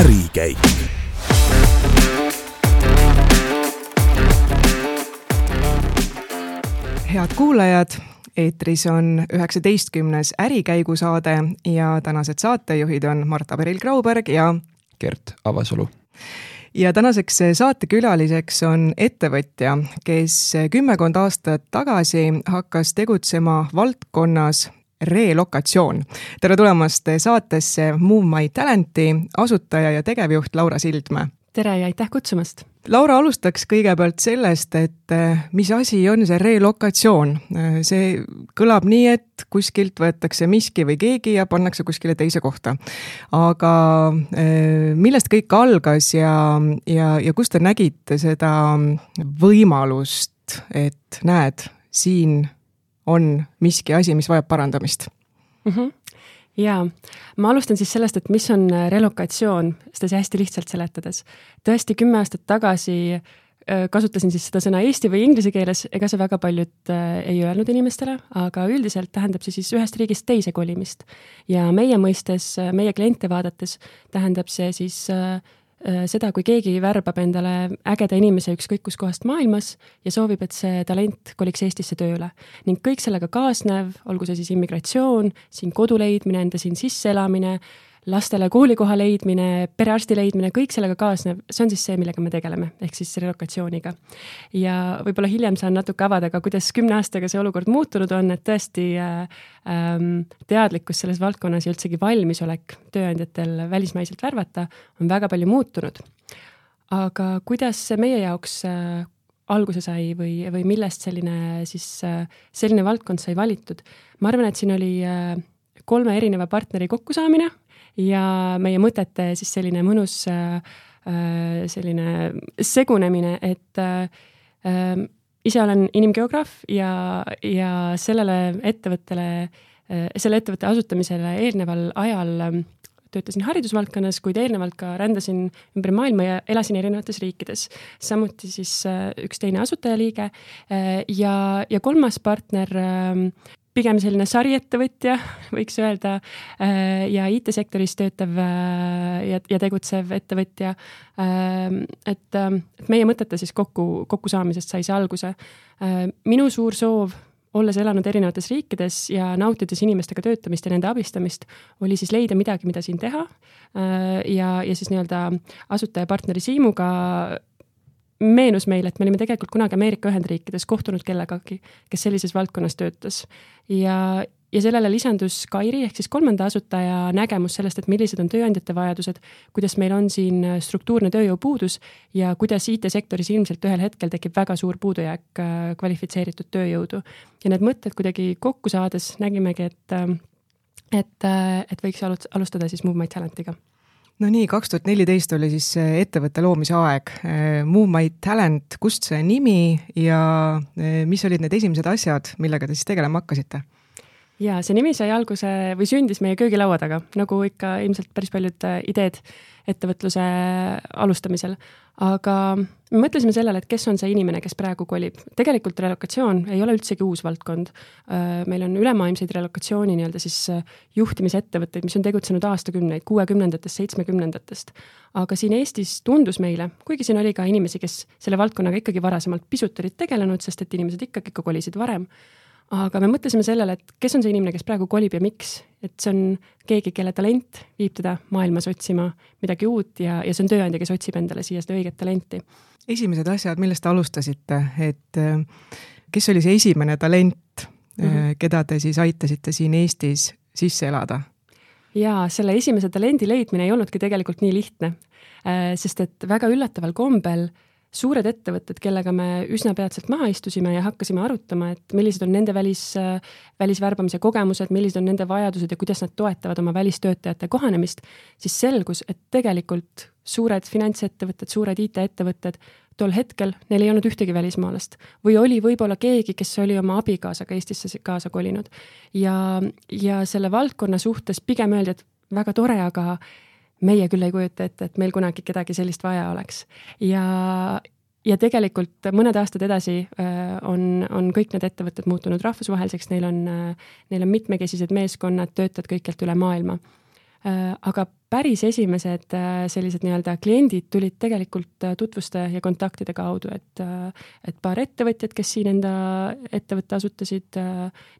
ärikäik. head kuulajad, eetris on üheksateistkümnes Ärikäigu saade ja tänased saatejuhid on Marta Peril-Grauberg ja Gert Avasalu ja tänaseks saatekülaliseks on ettevõtja, kes kümmekond aastat tagasi hakkas tegutsema valdkonnas relokatsioon. tere tulemast saatesse Move My Talenti asutaja ja tegevjuht Laura Sildmäe. tere ja aitäh kutsumast! Laura, alustaks kõigepealt sellest, et eh, mis asi on see relokatsioon. Eh, see kõlab nii, et kuskilt võetakse miski või keegi ja pannakse kuskile teise kohta. aga eh, millest kõik algas ja, ja, ja kus te nägite seda võimalust, et näed, siin on miski asi, mis vajab parandamist mm? -hmm jaa, ma alustan siis sellest, et mis on äh, relokatsioon, seda hästi lihtsalt seletades. tõesti, kümme aastat tagasi äh, kasutasin siis seda sõna eesti või inglise keeles, ega see väga paljud äh, ei öelnud inimestele, aga üldiselt tähendab see siis ühest riigist teise kolimist. ja meie mõistes, meie kliente vaadates tähendab see siis Äh, seda, kui keegi värbab endale ägeda inimese ükskõik kuskohast maailmas ja soovib, et see talent koliks Eestisse tööle. ning kõik sellega kaasnev, olgu see siis immigratsioon, siin kodu leidmine, enda siin sisseelamine, lastele koolikoha leidmine, perearsti leidmine, kõik sellega kaasnev, see on siis see, millega me tegeleme, ehk siis relokatsiooniga. ja võib-olla hiljem saan natuke avada ka, kuidas kümne aastaga see olukord muutunud on, et tõesti äh, ähm, teadlikkus selles valdkonnas ja üldsegi valmisolek tööandjatel välismaiselt värvata on väga palju muutunud. aga kuidas see meie jaoks äh, alguse sai või, või millest selline siis äh,, selline valdkond sai valitud? ma arvan, et siin oli äh, kolme erineva partneri kokkusaamine ja meie mõtete siis selline mõnus äh, äh, selline segunemine, et äh, ise olen inimgeograaf ja, ja sellele ettevõttele, selle ettevõtte asutamisele eelneval ajal töötasin haridusvaldkonnas, kuid eelnevalt ka rändasin ümber maailma ja elasin erinevates riikides. samuti siis üks teine asutajaliige ja, ja kolmas partner pigem selline sariettevõtja, võiks öelda, äh, ja IT-sektoris töötav äh, ja, ja tegutsev ettevõtja. Ähm, et, ähm, et meie mõtete siis kokku, kokkusaamisest sai see alguse. Äh, minu suur soov olles elanud erinevates riikides ja nautides inimestega töötamist ja nende abistamist, oli siis leida midagi, mida siin teha. ja, ja siis nii-öelda asutajapartneri Siimuga meenus meile, et me olime tegelikult kunagi Ameerika Ühendriikides kohtunud kellegagi, kes sellises valdkonnas töötas. ja, ja sellele lisandus Kairi ehk siis kolmanda asutaja nägemus sellest, et millised on tööandjate vajadused, kuidas meil on siin struktuurne tööjõupuudus ja kuidas IT-sektoris ilmselt ühel hetkel tekib väga suur puudujääk äh, kvalifitseeritud tööjõudu. ja need mõtted kuidagi kokku saades nägimegi, et, äh, et, äh, et võiks alustada siis Move My Talentiga no nii, kaks tuhat neliteist oli siis ettevõtte loomise aeg. Move My Talent, kust see nimi ja eh, mis olid need esimesed asjad, millega te siis tegelema hakkasite? ja see nimi sai alguse või sündis meie köögilaua taga, nagu ikka ilmselt päris paljud äh, ideed ettevõtluse alustamisel. aga me mõtlesime sellele, et kes on see inimene, kes praegu kolib. tegelikult relokatsioon ei ole üldsegi uus valdkond. Äh, meil on ülemaailmseid relokatsiooni nii-öelda siis äh, juhtimisettevõtteid, mis on tegutsenud aastakümneid, kuuekümnendatest, seitsmekümnendatest. aga siin Eestis tundus meile, kuigi siin oli ka inimesi, kes selle valdkonnaga ikkagi varasemalt pisut olid tegelenud, sest et inimesed ikkagi ikka kolisid varem aga me mõtlesime sellele, et kes on see inimene, kes praegu kolib ja miks, et see on keegi, kelle talent viib teda maailmas otsima midagi uut ja, ja see on tööandja, kes otsib endale siia seda õiget talenti. esimesed asjad, millest te alustasite, et äh, kes oli see esimene talent mm, -hmm. keda te siis aitasite siin Eestis sisse elada? jaa, selle esimese talendi leidmine ei olnudki tegelikult nii lihtne, äh, sest et väga üllataval kombel äh, suured ettevõtted, kellega me üsna peatselt maha istusime ja hakkasime arutama, et millised on nende välis, välisvärbamise kogemused, millised on nende vajadused ja kuidas nad toetavad oma välistöötajate kohanemist, siis selgus, et tegelikult suured finantsettevõtted, suured IT-ettevõtted, tol hetkel neil ei olnud ühtegi välismaalast või oli võib-olla keegi, kes oli oma abikaasaga Eestisse kaasa kolinud. ja, ja selle valdkonna suhtes pigem öeldi, et väga tore, aga meie küll ei kujuta ette, et meil kunagi kedagi sellist vaja oleks. ja, ja tegelikult mõned aastad edasi äh, on, on kõik need ettevõtted muutunud rahvusvaheliseks, neil on, äh, neil on mitmekesised meeskonnad, töötajad kõikjalt üle maailma. Äh, aga päris esimesed sellised nii-öelda kliendid tulid tegelikult tutvuste ja kontaktide kaudu, et, et paar ettevõtjat, kes siin enda ettevõtte asutasid,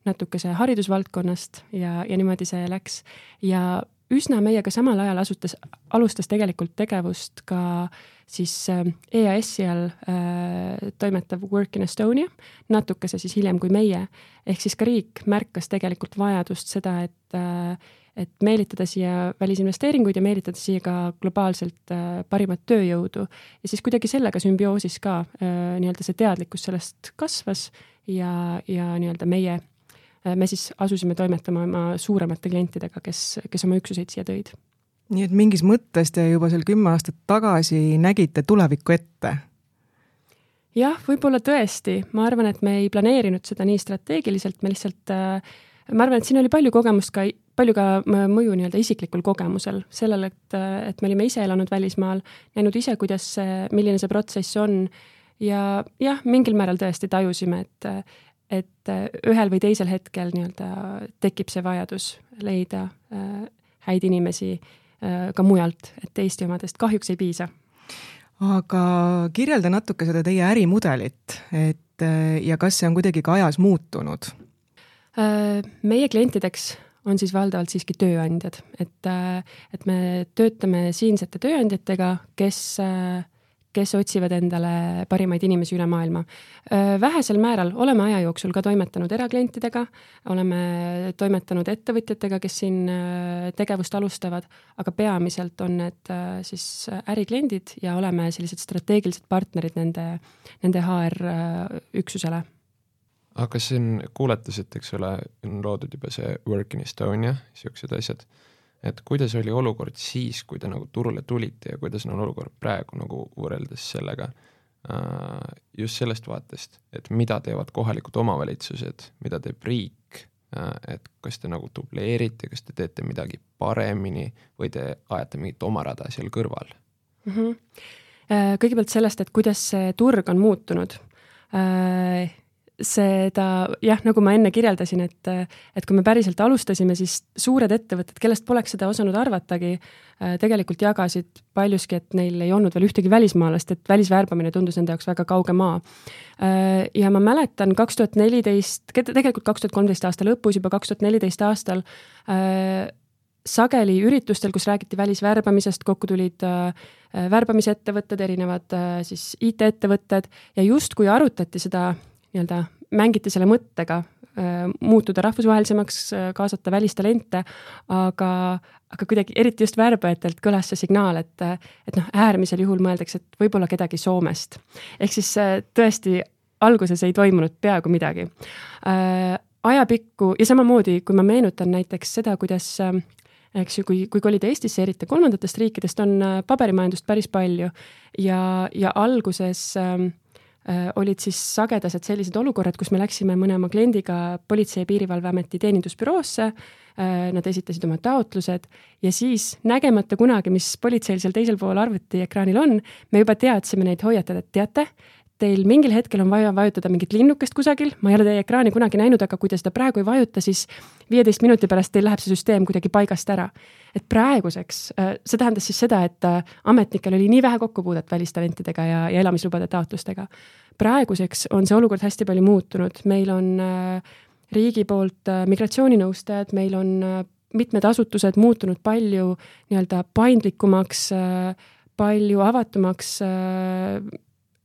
natukese haridusvaldkonnast ja, ja niimoodi see läks. ja üsna meiega samal ajal asutas, alustas tegelikult tegevust ka siis EAS-i all äh, toimetav Work in Estonia, natukese siis hiljem kui meie. ehk siis ka riik märkas tegelikult vajadust seda, et äh, et meelitada siia välisinvesteeringuid ja meelitada siia ka globaalselt äh, parimat tööjõudu. ja siis kuidagi sellega sümbioosis ka äh, nii-öelda see teadlikkus sellest kasvas ja, ja nii-öelda meie, me siis asusime toimetama oma suuremate klientidega, kes, kes oma üksuseid siia tõid. nii et mingis mõttes te juba seal kümme aastat tagasi nägite tulevikku ette? jah, võib-olla tõesti, ma arvan, et me ei planeerinud seda nii strateegiliselt, me lihtsalt ma arvan, et siin oli palju kogemust ka palju ka mõju nii-öelda isiklikul kogemusel, sellel, et, et me olime ise elanud välismaal, näinud ise, kuidas see, milline see protsess on ja jah, mingil määral tõesti tajusime, et, et ühel või teisel hetkel nii-öelda tekib see vajadus leida äh, häid inimesi äh, ka mujalt, et Eesti omadest kahjuks ei piisa. aga kirjelda natuke seda teie ärimudelit, et ja kas see on kuidagi ka ajas muutunud? Äh, meie klientideks on siis valdavalt siiski tööandjad, et, äh, et me töötame siinsete tööandjatega, kes, äh, kes otsivad endale parimaid inimesi üle maailma. Äh, vähesel määral oleme aja jooksul ka toimetanud eraklientidega, oleme toimetanud ettevõtjatega, kes siin tegevust alustavad, aga peamiselt on need siis ärikliendid ja oleme sellised strateegilised partnerid nende, nende HR üksusele aga siin kuuletasite, eks ole, on loodud juba see Work in Estonia, niisugused asjad, et kuidas oli olukord siis, kui te nagu turule tulite ja kuidas on olukord praegu nagu võrreldes sellega, äh, just sellest vaatest, et mida teevad kohalikud omavalitsused, mida teeb riik, äh, et kas te nagu dubleerite, kas te teete midagi paremini või te ajate mingit oma rada seal kõrval mm? -hmm. Kõigepealt sellest, et kuidas see turg on muutunud seda jah, nagu ma enne kirjeldasin, et, et kui me päriselt alustasime, siis suured ettevõtted, kellest poleks seda osanud arvatagi, tegelikult jagasid paljuski, et neil ei olnud veel ühtegi välismaalast, et välisvärbamine tundus nende jaoks väga kauge maa. ja ma mäletan kaks tuhat neliteist, tegelikult kaks tuhat kolmteist aasta lõpus, juba kaks tuhat neliteist aastal sageli üritustel, kus räägiti välisvärbamisest, kokku tulid äh, värbamisettevõtted, erinevad äh, siis IT-ettevõtted ja justkui arutati seda nii-öelda mängiti selle mõttega äh, muutuda rahvusvahelisemaks, äh, kaasata välistalente, aga, aga kuidagi, eriti just värbajatelt kõlas see signaal, et, et noh, äärmisel juhul mõeldakse, et võib-olla kedagi Soomest. ehk siis äh, tõesti, alguses ei toimunud peaaegu midagi. ajapikku ja samamoodi, kui ma meenutan näiteks seda, kuidas eks ju, kui, kui kolida Eestisse, eriti kolmandatest riikidest, on paberimajandust päris palju ja, ja alguses äh, Äh, olid siis sagedased sellised olukorrad, kus me läksime mõne oma kliendiga Politsei- ja Piirivalveameti teenindusbüroosse, äh, nad esitasid oma taotlused ja siis nägemata kunagi, mis politseil seal teisel pool arvutiekraanil on, me juba teadsime neid hoiatada, et teate, teil mingil hetkel on vaja vajutada mingit linnukest kusagil, ma ei ole teie ekraani kunagi näinud, aga kui te seda praegu ei vajuta, siis viieteist minuti pärast teil läheb see süsteem kuidagi paigast ära. et praeguseks, äh, see tähendas siis seda, et äh, ametnikel oli nii vähe kokkupuudet välistalentidega ja, ja elamislubade taotlustega. praeguseks on see olukord hästi palju muutunud, meil on äh, riigi poolt migratsiooninõustajad, meil on mitmed asutused muutunud palju nii-öelda paindlikumaks, palju avatumaks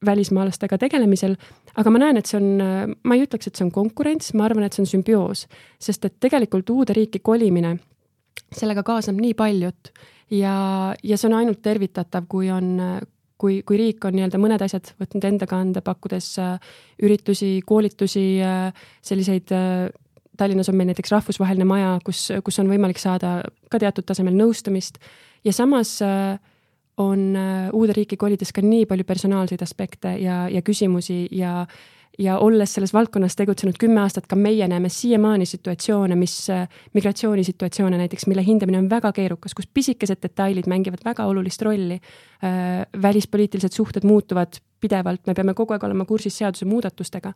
välismaalastega tegelemisel, aga ma näen, et see on, ma ei ütleks, et see on konkurents, ma arvan, et see on sümbioos, sest et tegelikult uude riiki kolimine, sellega kaasneb nii paljut ja, ja see on ainult tervitatav, kui on, kui, kui riik on nii-öelda mõned asjad võtnud enda kanda, pakkudes äh, üritusi, koolitusi äh,, selliseid äh, Tallinnas on meil näiteks rahvusvaheline maja, kus, kus on võimalik saada ka teatud tasemel nõustamist ja samas äh, on äh, uude riiki kolides ka nii palju personaalseid aspekte ja, ja küsimusi ja ja olles selles valdkonnas tegutsenud kümme aastat, ka meie näeme siiamaani situatsioone, mis, äh, migratsioonisituatsioone näiteks, mille hindamine on väga keerukas, kus pisikesed detailid mängivad väga olulist rolli äh,. välispoliitilised suhted muutuvad pidevalt, me peame kogu aeg olema kursis seadusemuudatustega.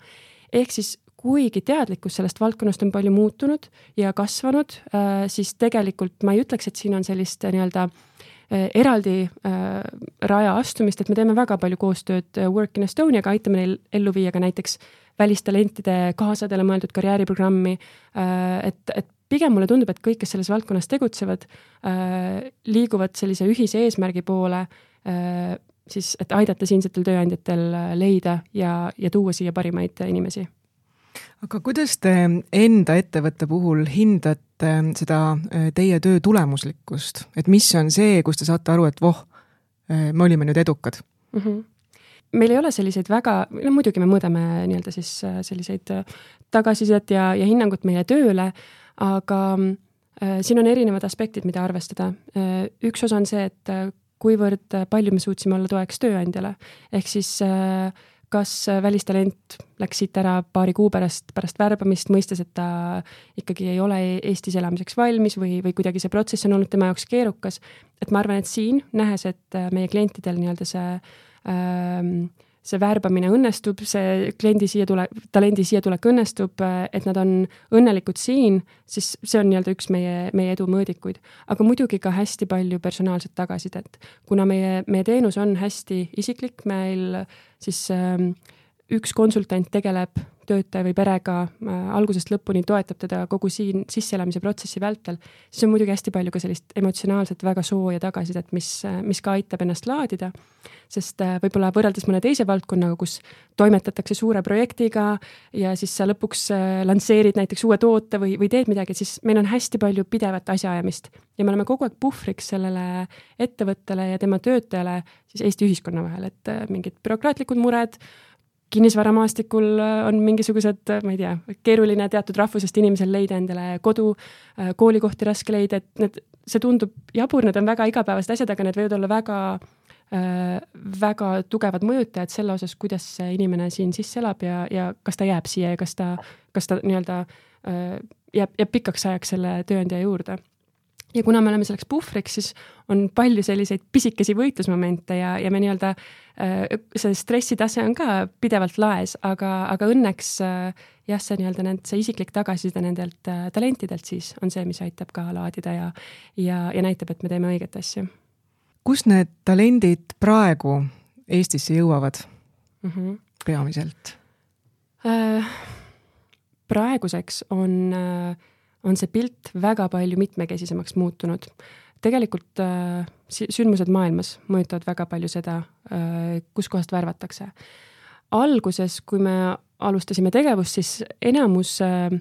ehk siis kuigi teadlikkus sellest valdkonnast on palju muutunud ja kasvanud, siis tegelikult ma ei ütleks, et siin on sellist nii-öelda eraldi raja astumist, et me teeme väga palju koostööd Work in Estoniaga, aitame neil ellu viia ka näiteks välistalentide kaasadele mõeldud karjääriprogrammi, et, et pigem mulle tundub, et kõik, kes selles valdkonnas tegutsevad, liiguvad sellise ühise eesmärgi poole, siis et aidata siinsetel tööandjatel leida ja, ja tuua siia parimaid inimesi aga kuidas te enda ettevõtte puhul hindate seda teie töö tulemuslikkust, et mis on see, kus te saate aru, et voh, me olime nüüd edukad mm? -hmm meil ei ole selliseid väga, no muidugi me mõõdame nii-öelda siis selliseid tagasisidet ja, ja hinnangut meie tööle, aga äh, siin on erinevad aspektid, mida arvestada äh,. üks osa on see, et äh, kuivõrd palju me suutsime olla toeks tööandjale, ehk siis äh, kas välistalent läks siit ära paari kuu pärast, pärast värbamist, mõistes, et ta ikkagi ei ole Eestis elamiseks valmis või, või kuidagi see protsess on olnud tema jaoks keerukas. et ma arvan, et siin, nähes, et meie klientidel nii-öelda see ähm, see värbamine õnnestub, see kliendi siia tule, talendi siia tulek õnnestub, et nad on õnnelikud siin, siis see on nii-öelda üks meie, meie edu mõõdikuid. aga muidugi ka hästi palju personaalset tagasisidet. kuna meie, meie teenus on hästi isiklik, meil siis äh, üks konsultant tegeleb töötaja või perega äh, algusest lõpuni, toetab teda kogu siin sisseelamise protsessi vältel, siis on muidugi hästi palju ka sellist emotsionaalset väga sooja tagasisidet, mis, äh, mis ka aitab ennast laadida. sest äh, võib-olla võrreldes mõne teise valdkonnaga, kus toimetatakse suure projektiga ja siis sa lõpuks lansseerid näiteks uue toote või, või teed midagi, siis meil on hästi palju pidevat asjaajamist ja me oleme kogu aeg puhvriks sellele ettevõttele ja tema töötajale siis Eesti ühiskonna vahel, et mingid bürokraatlikud mured kinnisvaramaastikul äh, on mingisugused, äh, ma ei tea, keeruline teatud rahvusest inimesel leida endale kodu, äh, koolikohti raske leida, et need, see tundub jabur, need on väga igapäevased asjad, aga need võivad olla väga äh,, väga tugevad mõjutajad selle osas, kuidas see inimene siin sisse elab ja, ja kas ta jääb siia ja kas ta, kas ta nii-öelda äh, jääb, jääb pikaks ajaks selle tööandja juurde ja kuna me oleme selleks puhvriks, siis on palju selliseid pisikesi võitlusmomente ja, ja me nii-öelda äh, see stressitase on ka pidevalt laes, aga, aga õnneks äh, jah, see nii-öelda need, see isiklik tagasiside nendelt äh, talentidelt siis on see, mis aitab ka laadida ja, ja, ja näitab, et me teeme õiget asja. kus need talendid praegu Eestisse jõuavad mm -hmm. peamiselt äh,? praeguseks on äh, on see pilt väga palju mitmekesisemaks muutunud. tegelikult äh, sündmused maailmas mõjutavad väga palju seda äh,, kuskohast värvatakse. alguses, kui me alustasime tegevust, siis enamus äh,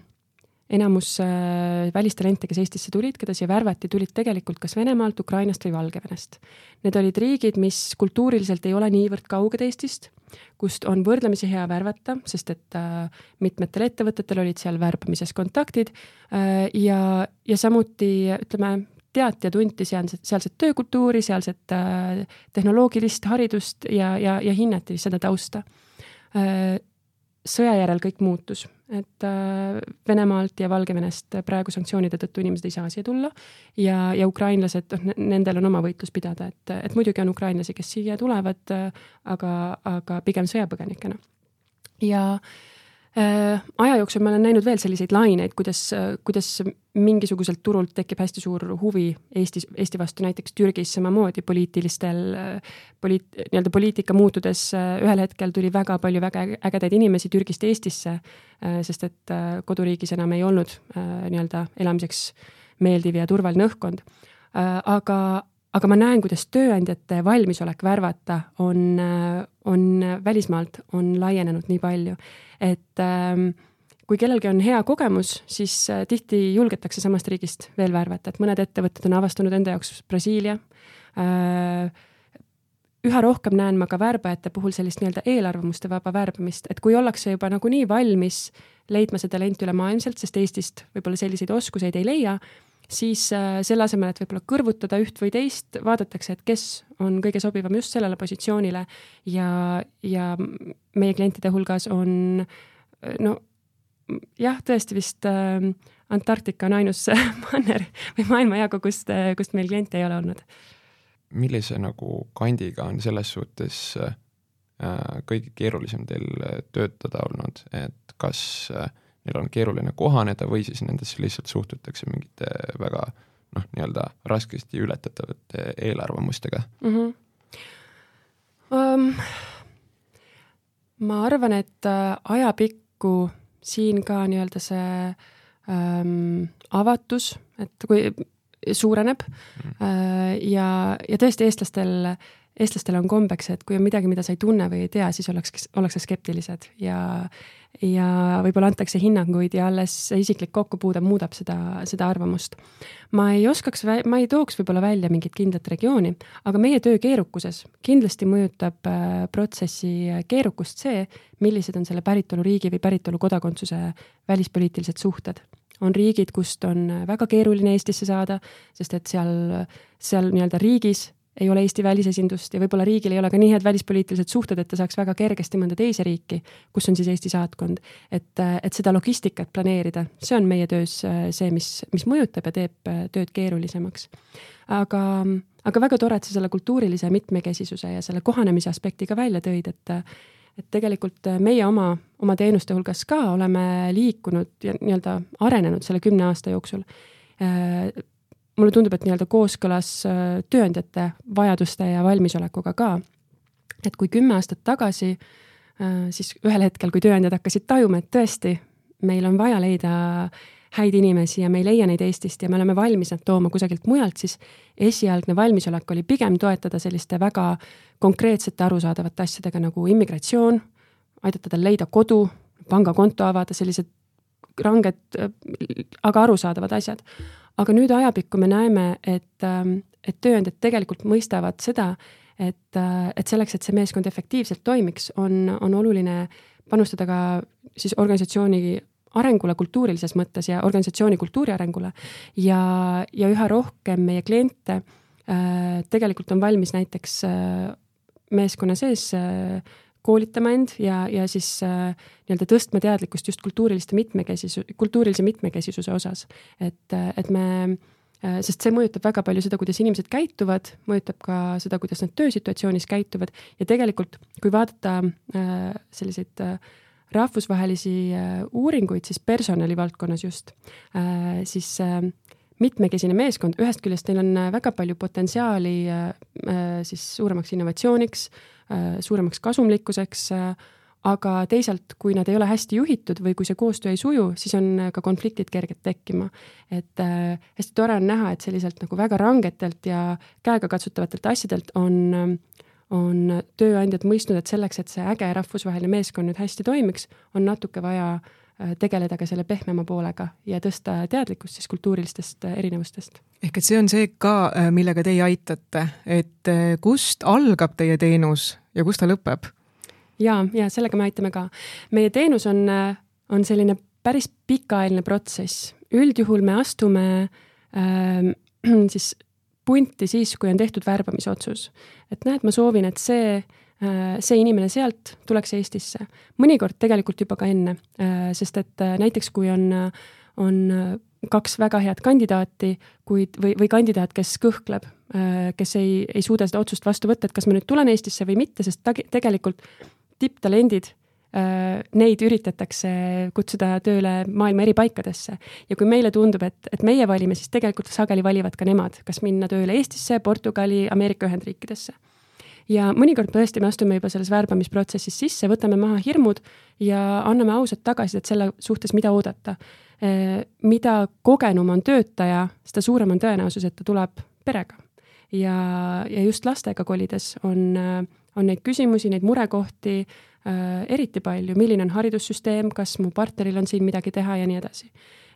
enamus äh, välistalente, kes Eestisse tulid, keda siia värvati, tulid tegelikult kas Venemaalt, Ukrainast või Valgevenest. Need olid riigid, mis kultuuriliselt ei ole niivõrd kauged Eestist, kust on võrdlemisi hea värvata, sest et äh, mitmetel ettevõtetel olid seal värbamises kontaktid äh, ja, ja samuti ütleme, teati ja tunti sealset, sealset töökultuuri, sealset äh, tehnoloogilist haridust ja, ja, ja hinnati seda tausta. Äh, sõja järel kõik muutus, et äh, Venemaalt ja Valgevenest praegu sanktsioonide tõttu inimesed ei saa siia tulla ja, ja ukrainlased, noh, nendel on oma võitlus pidada, et, et muidugi on ukrainlasi, kes siia tulevad, äh, aga, aga pigem sõjapõgenikena. ja äh, aja jooksul ma olen näinud veel selliseid laineid, kuidas, kuidas mingisuguselt turult tekib hästi suur huvi Eestis, Eesti vastu, näiteks Türgis samamoodi poliitilistel, poliit-, nii-öelda poliitika muutudes ühel hetkel tuli väga palju väga ägedaid inimesi Türgist Eestisse, äh, sest et äh, koduriigis enam ei olnud nii-öelda elamiseks meeldiv ja turvaline õhkkond. aga, aga ma näen, kuidas tööandjate valmisolek värvata on, on välismaalt, on laienenud nii palju. Et ähm, kui kellelgi on hea kogemus, siis äh, tihti julgetakse samast riigist veel värvata, et mõned ettevõtted on avastanud enda jaoks Brasiilia. Äh,. üha rohkem näen ma ka värbajate puhul sellist nii-öelda eelarvamuste vaba värbamist, et kui ollakse juba nagunii valmis leidma see talent ülemaailmselt, sest Eestist võib-olla selliseid oskuseid ei leia, siis äh, selle asemel, et võib-olla kõrvutada üht või teist, vaadatakse, et kes on kõige sobivam just sellele positsioonile ja, ja meie klientide hulgas on no jah, tõesti vist äh, Antarktika on ainus manner või maailmajagu, kust, kust meil kliente ei ole olnud. millise nagu kandiga on selles suhtes äh, kõige keerulisem teil töötada olnud, et kas äh, neil on keeruline kohaneda või siis nendesse lihtsalt suhtutakse mingite väga noh, nii-öelda raskesti ületatavate eelarvamustega mm? -hmm. Um, ma arvan, et ajapikku siin ka nii-öelda see um, avatus, et kui suureneb mm. ja, ja tõesti eestlastel, eestlastel on kombeks, et kui on midagi, mida sa ei tunne või ei tea, siis oleks, ollakse skeptilised ja ja võib-olla antakse hinnanguid ja alles isiklik kokkupuude muudab seda, seda arvamust. ma ei oskaks, ma ei tooks võib-olla välja mingit kindlat regiooni, aga meie töö keerukuses kindlasti mõjutab äh, protsessi keerukust see, millised on selle päritoluriigi või päritolu kodakondsuse välispoliitilised suhted on riigid, kust on väga keeruline Eestisse saada, sest et seal, seal nii-öelda riigis ei ole Eesti välisesindust ja võib-olla riigil ei ole ka nii head välispoliitilised suhted, et ta saaks väga kergesti mõnda teise riiki, kus on siis Eesti saatkond. et, et seda logistikat planeerida, see on meie töös see, mis, mis mõjutab ja teeb tööd keerulisemaks. aga, aga väga tore, et sa selle kultuurilise mitmekesisuse ja selle kohanemise aspekti ka välja tõid, et et tegelikult äh, meie oma, oma teenuste hulgas ka oleme liikunud ja nii-öelda arenenud selle kümne aasta jooksul. Äh, mulle tundub, et nii-öelda kooskõlas äh, tööandjate vajaduste ja valmisolekuga ka. et kui kümme aastat tagasi, siis ühel hetkel, kui tööandjad hakkasid tajuma, et tõesti, meil on vaja leida häid inimesi ja me ei leia neid Eestist ja me oleme valmis nad tooma kusagilt mujalt, siis esialgne valmisolek oli pigem toetada selliste väga konkreetsete arusaadavate asjadega nagu immigratsioon, aidata tal leida kodu, pangakonto avada, sellised ranged, aga arusaadavad asjad. Aga nüüd ajapikku me näeme, et, et tööandjad tegelikult mõistavad seda, et, et selleks, et see meeskond efektiivselt toimiks, on, on oluline panustada ka siis organisatsiooni arengule kultuurilises mõttes ja organisatsiooni kultuuri arengule. ja, ja üha rohkem meie kliente äh, tegelikult on valmis näiteks äh, meeskonna sees äh, koolitama end ja, ja siis äh, nii-öelda tõstma teadlikkust just kultuuriliste mitmekesisu, kultuurilise mitmekesisuse osas. et, äh, et me äh,, sest see mõjutab väga palju seda, kuidas inimesed käituvad, mõjutab ka seda, kuidas nad töösituatsioonis käituvad ja tegelikult, kui vaadata äh, selliseid äh, rahvusvahelisi äh, uuringuid siis personali valdkonnas just, äh, siis äh, mitmekesine meeskond, ühest küljest neil on väga palju potentsiaali siis suuremaks innovatsiooniks, suuremaks kasumlikkuseks, aga teisalt, kui nad ei ole hästi juhitud või kui see koostöö ei suju, siis on ka konfliktid kerged tekkima. et äh, hästi tore on näha, et selliselt nagu väga rangetelt ja käegakatsutavatelt asjadelt on äh, on tööandjad mõistnud, et selleks, et see äge rahvusvaheline meeskond nüüd hästi toimiks, on natuke vaja äh, tegeleda ka selle pehmema poolega ja tõsta teadlikkust siis kultuurilistest äh, erinevustest. ehk et see on see ka, äh, millega teie aitate, et kust algab teie teenus ja kus ta lõpeb? ja, ja sellega me aitame ka. meie teenus on, on selline päris pikaajaline protsess, üldjuhul me astume äh, siis punti siis, kui on tehtud värbamisotsus. et näed, ma soovin, et see, äh, see inimene sealt tuleks Eestisse. mõnikord tegelikult juba ka enne, äh, sest et äh, näiteks kui on, on kaks väga head kandidaati, kuid, või, või kandidaat, kes kõhkleb, kes ei, ei suuda seda otsust vastu võtta, et kas ma nüüd tulen Eestisse või mitte, sest ta, tegelikult tipptalendid Äh, neid üritatakse kutsuda tööle maailma eri paikadesse. ja kui meile tundub, et, et meie valime, siis tegelikult sageli valivad ka nemad, kas minna tööle Eestisse, Portugali, Ameerika Ühendriikidesse. Ja mõnikord tõesti me astume juba selles värbamisprotsessis sisse, võtame maha hirmud ja anname ausat tagasisidet selle suhtes, mida oodata. Äh, mida kogenum on töötaja, seda suurem on tõenäosus, et ta tuleb perega. ja, ja just lastega kolides on, on neid küsimusi, neid murekohti Äh, eriti palju, milline on haridussüsteem, kas mu partneril on siin midagi teha ja nii edasi.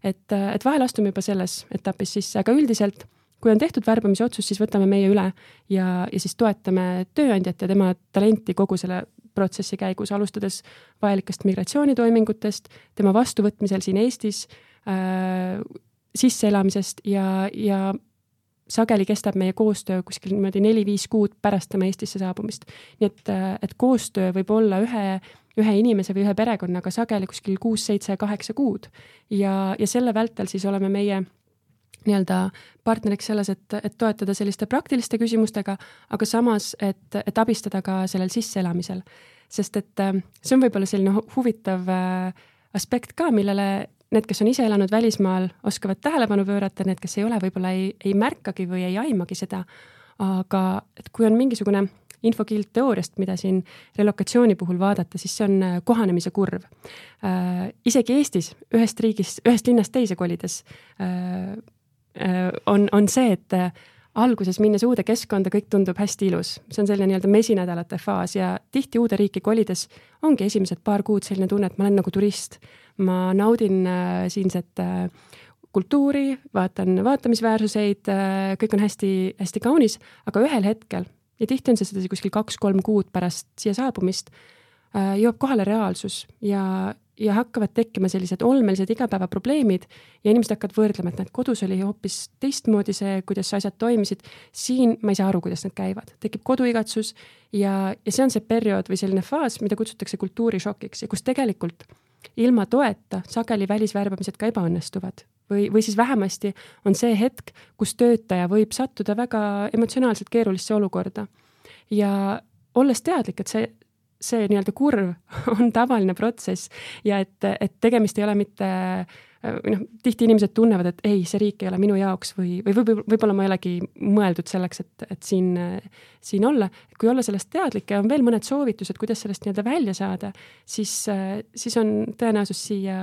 et, äh, et vahel astume juba selles etapis sisse, aga üldiselt kui on tehtud värbamisotsus, siis võtame meie üle ja, ja siis toetame tööandjat ja tema talenti kogu selle protsessi käigus, alustades vajalikest migratsioonitoimingutest, tema vastuvõtmisel siin Eestis äh,, sisseelamisest ja, ja sageli kestab meie koostöö kuskil niimoodi neli-viis kuud pärast tema Eestisse saabumist. nii et, et koostöö võib olla ühe, ühe inimese või ühe perekonnaga sageli kuskil kuus-seitse-kaheksa kuud. ja, ja selle vältel siis oleme meie nii-öelda partneriks selles, et, et toetada selliste praktiliste küsimustega, aga samas, et, et abistada ka sellel sisseelamisel sest et äh, see on võib-olla selline huvitav äh, aspekt ka, millele need, kes on ise elanud välismaal, oskavad tähelepanu pöörata, need, kes ei ole, võib-olla ei, ei märkagi või ei aimagi seda. aga et kui on mingisugune infokild teooriast, mida siin relokatsiooni puhul vaadata, siis see on äh, kohanemise kurv äh,. isegi Eestis ühest riigist, ühest linnast teise kolides äh, on, on see, et äh, alguses minnes uude keskkonda, kõik tundub hästi ilus, see on selline nii-öelda mesinädalate faas ja tihti uude riiki kolides ongi esimesed paar kuud selline tunne, et ma olen nagu turist. ma naudin äh, siinset äh, kultuuri, vaatan vaatamisväärsuseid äh,, kõik on hästi-hästi kaunis, aga ühel hetkel ja tihti on see sedasi kuskil kaks-kolm kuud pärast siia saabumist äh,, jõuab kohale reaalsus ja, ja hakkavad tekkima sellised olmelised igapäevaprobleemid ja inimesed hakkavad võrdlema, et näed, kodus oli hoopis teistmoodi see, kuidas asjad toimisid. siin ma ei saa aru, kuidas need käivad, tekib koduigatsus ja, ja see on see periood või selline faas, mida kutsutakse kultuurishokiks ja kus tegelikult ilma toeta sageli välisvärbamised ka ebaõnnestuvad või, või siis vähemasti on see hetk, kus töötaja võib sattuda väga emotsionaalselt keerulisse olukorda. ja olles teadlik, et see see nii-öelda kurv on tavaline protsess ja et, et tegemist ei ole mitte või noh, tihti inimesed tunnevad, et ei, see riik ei ole minu jaoks või, või võib-olla, võib-olla ma ei olegi mõeldud selleks, et, et siin, siin olla. kui olla sellest teadlik ja on veel mõned soovitused, kuidas sellest nii-öelda välja saada, siis, siis on tõenäosus siia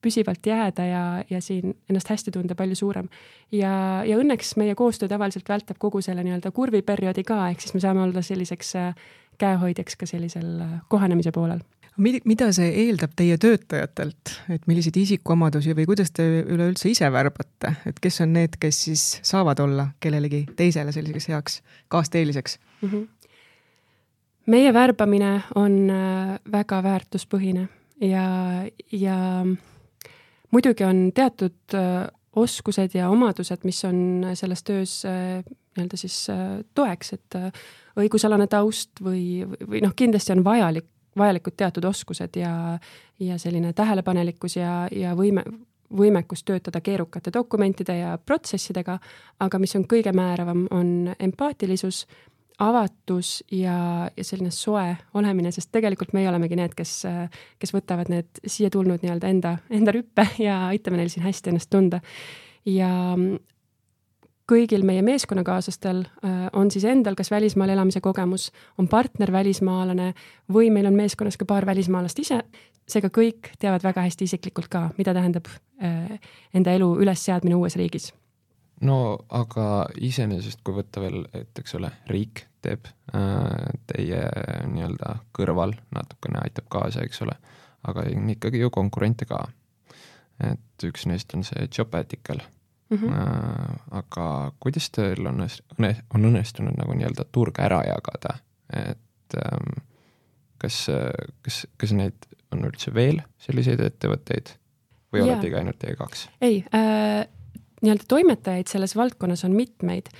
püsivalt jääda ja, ja siin ennast hästi tunda palju suurem. ja, ja õnneks meie koostöö tavaliselt vältab kogu selle nii-öelda kurviperioodi ka, ehk siis me saame olla selliseks käehoidjaks ka sellisel äh, kohanemise poolel mida see eeldab teie töötajatelt, et milliseid isikuomadusi või kuidas te üleüldse ise värbate, et kes on need, kes siis saavad olla kellelegi teisele selliseks heaks kaasteeliseks mm? -hmm. meie värbamine on äh, väga väärtuspõhine ja, ja muidugi on teatud äh, oskused ja omadused, mis on selles töös nii-öelda siis toeks, et õigusalane taust või, või noh, kindlasti on vajalik, vajalikud teatud oskused ja, ja selline tähelepanelikkus ja, ja võime, võimekus töötada keerukate dokumentide ja protsessidega, aga mis on kõige määravam, on empaatilisus, avatus ja, ja selline soe olemine, sest tegelikult meie olemegi need, kes, kes võtavad need siia tulnud nii-öelda enda, enda rüppe ja aitame neil siin hästi ennast tunda. ja kõigil meie meeskonnakaaslastel äh, on siis endal kas välismaal elamise kogemus, on partner välismaalane või meil on meeskonnas ka paar välismaalast ise, seega kõik teavad väga hästi isiklikult ka, mida tähendab äh, enda elu ülesseadmine uues riigis. no aga iseenesest, kui võtta veel, et eks ole, riik teeb äh, teie nii-öelda kõrval natukene aitab kaasa, eks ole, aga on ikkagi ju konkurente ka. et üks neist on see Jobatical mm. -hmm. aga kuidas teil on, on õnnestunud nagu nii-öelda turge ära jagada, et ähm, kas, kas, kas neid on üldse veel selliseid ettevõtteid või yeah. oletegi ainult teie kaks? ei äh,, nii-öelda toimetajaid selles valdkonnas on mitmeid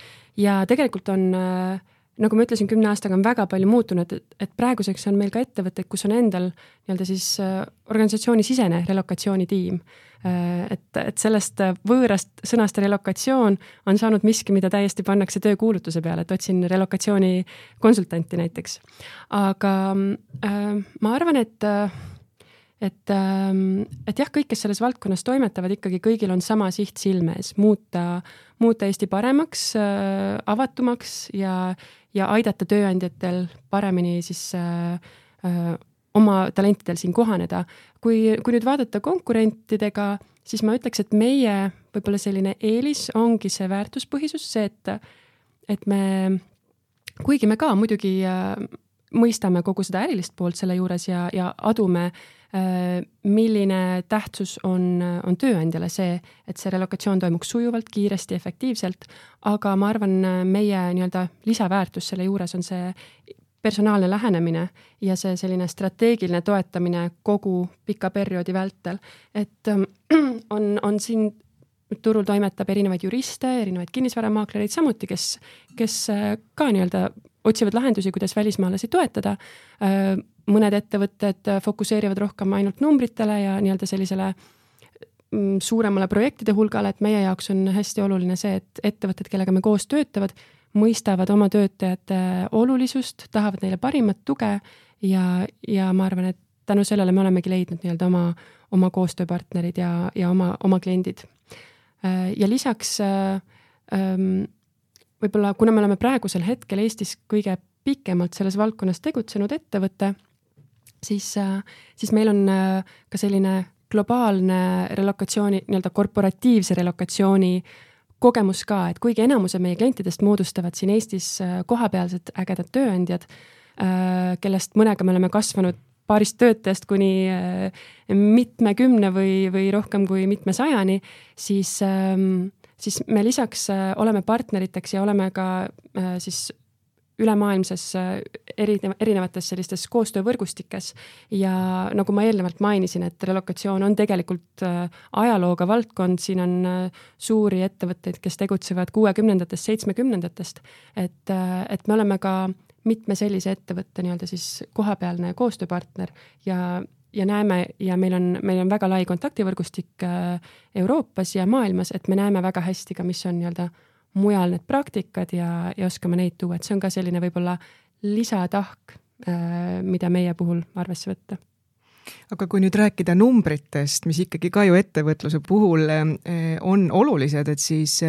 ja tegelikult on äh, nagu ma ütlesin, kümne aastaga on väga palju muutunud, et, et praeguseks on meil ka ettevõtteid, kus on endal nii-öelda siis äh, organisatsioonisisene relokatsioonitiim äh,. et, et sellest võõrast sõnast relokatsioon on saanud miski, mida täiesti pannakse töökuulutuse peale, et otsin relokatsioonikonsultanti näiteks. aga äh, ma arvan, et äh, et, ähm, et jah, kõik, kes selles valdkonnas toimetavad, ikkagi kõigil on sama siht silme ees, muuta, muuta Eesti paremaks, äh, avatumaks ja, ja aidata tööandjatel paremini siis äh, äh, oma talentidel siin kohaneda. kui, kui nüüd vaadata konkurentidega, siis ma ütleks, et meie võib-olla selline eelis ongi see väärtuspõhisus, see, et, et me, kuigi me ka muidugi äh, mõistame kogu seda ärilist poolt selle juures ja, ja adume äh, milline tähtsus on, on tööandjale see, et see relokatsioon toimuks sujuvalt, kiiresti, efektiivselt, aga ma arvan, meie nii-öelda lisaväärtus selle juures on see personaalne lähenemine ja see selline strateegiline toetamine kogu pika perioodi vältel. et ähm, on, on siin turul toimetab erinevaid juriste, erinevaid kinnisvaramaaklereid samuti, kes, kes äh, ka nii-öelda otsivad lahendusi, kuidas välismaalasi toetada. Mõned ettevõtted fokusseerivad rohkem ainult numbritele ja nii-öelda sellisele mm, suuremale projektide hulgale, et meie jaoks on hästi oluline see, et ettevõtted, kellega me koos töötavad, mõistavad oma töötajate olulisust, tahavad neile parimat tuge ja, ja ma arvan, et tänu sellele me olemegi leidnud nii-öelda oma, oma koostööpartnerid ja, ja oma, oma kliendid. Ja lisaks äh, ähm, võib-olla, kuna me oleme praegusel hetkel Eestis kõige pikemalt selles valdkonnas tegutsenud ettevõte, siis, äh, siis meil on ka selline globaalne relokatsiooni, nii-öelda korporatiivse relokatsiooni kogemus ka, et kuigi enamuse meie klientidest moodustavad siin Eestis kohapealsed ägedad tööandjad, kellest mõnega me oleme kasvanud paarist töötajast kuni äh, mitmekümne või, või rohkem kui mitmesajani, siis, ähm, siis me lisaks äh, oleme partneriteks ja oleme ka äh, siis ülemaailmses erineva, erinevates sellistes koostöövõrgustikes. Ja nagu ma eelnevalt mainisin, et relokatsioon on tegelikult ajalooga valdkond, siin on suuri ettevõtteid, kes tegutsevad kuuekümnendatest, seitsmekümnendatest, et, et me oleme ka mitme sellise ettevõtte nii-öelda siis kohapealne koostööpartner ja, ja näeme ja meil on, meil on väga lai kontaktivõrgustik äh, Euroopas ja maailmas, et me näeme väga hästi ka, mis on nii-öelda mujal need praktikad ja, ja oskame neid tuua, et see on ka selline võib-olla lisatahk, äh, mida meie puhul arvesse võtta. Aga kui nüüd rääkida numbritest, mis ikkagi ka ju ettevõtluse puhul äh, on olulised, et siis,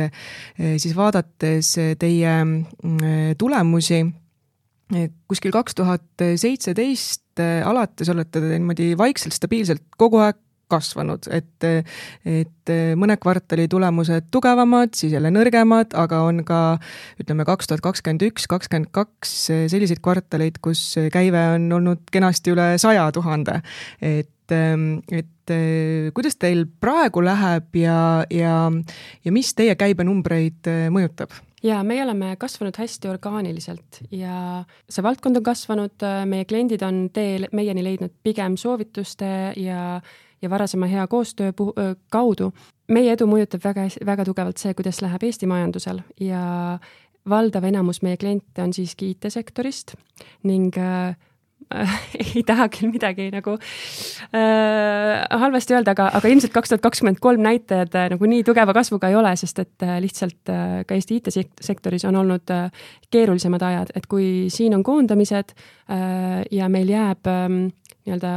siis vaadates teie tulemusi kuskil kaks tuhat seitseteist äh, alates olete te niimoodi vaikselt stabiilselt kogu aeg kasvanud, et, et mõne kvartali tulemused tugevamad, siis jälle nõrgemad, aga on ka ütleme, kaks tuhat kakskümmend üks, kakskümmend kaks selliseid kvartaleid, kus käive on olnud kenasti üle saja tuhande. et, et kuidas teil praegu läheb ja, ja, ja mis teie käibenumbreid mõjutab? ja meie oleme kasvanud hästi orgaaniliselt ja see valdkond on kasvanud, meie kliendid on tee meieni leidnud pigem soovituste ja, ja varasema hea koostöö kaudu. meie edu mõjutab väga, väga tugevalt see, kuidas läheb Eesti majandusel ja valdav enamus meie kliente on siiski IT-sektorist ning äh, ei taha küll midagi nagu äh, halvasti öelda, aga, aga ilmselt kaks tuhat kakskümmend kolm näitajad äh, nagu nii tugeva kasvuga ei ole, sest et äh, lihtsalt äh, ka Eesti IT-sektoris on olnud äh, keerulisemad ajad, et kui siin on koondamised äh, ja meil jääb äh, nii-öelda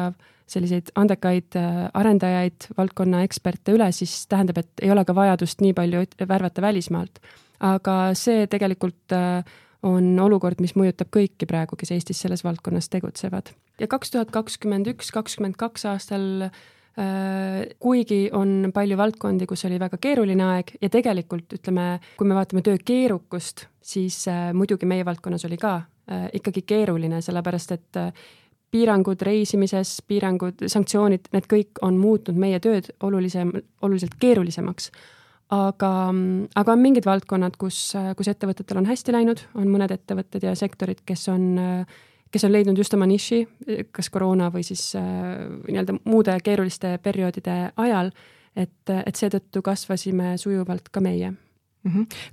selliseid andekaid äh, arendajaid, valdkonna eksperte üle, siis tähendab, et ei ole ka vajadust nii palju värvata välismaalt. aga see tegelikult äh, on olukord, mis mõjutab kõiki praegu, kes Eestis selles valdkonnas tegutsevad. ja kaks tuhat kakskümmend üks, kakskümmend kaks aastal äh, kuigi on palju valdkondi, kus oli väga keeruline aeg ja tegelikult ütleme, kui me vaatame töö keerukust, siis muidugi meie valdkonnas oli ka ikkagi keeruline, sellepärast et piirangud reisimises, piirangud, sanktsioonid, need kõik on muutnud meie tööd olulisem, oluliselt keerulisemaks aga, aga on mingid valdkonnad, kus, kus ettevõtetel on hästi läinud, on mõned ettevõtted ja sektorid, kes on, kes on leidnud just oma niši, kas koroona või siis äh, nii-öelda muude keeruliste perioodide ajal, et, et seetõttu kasvasime sujuvalt ka meie.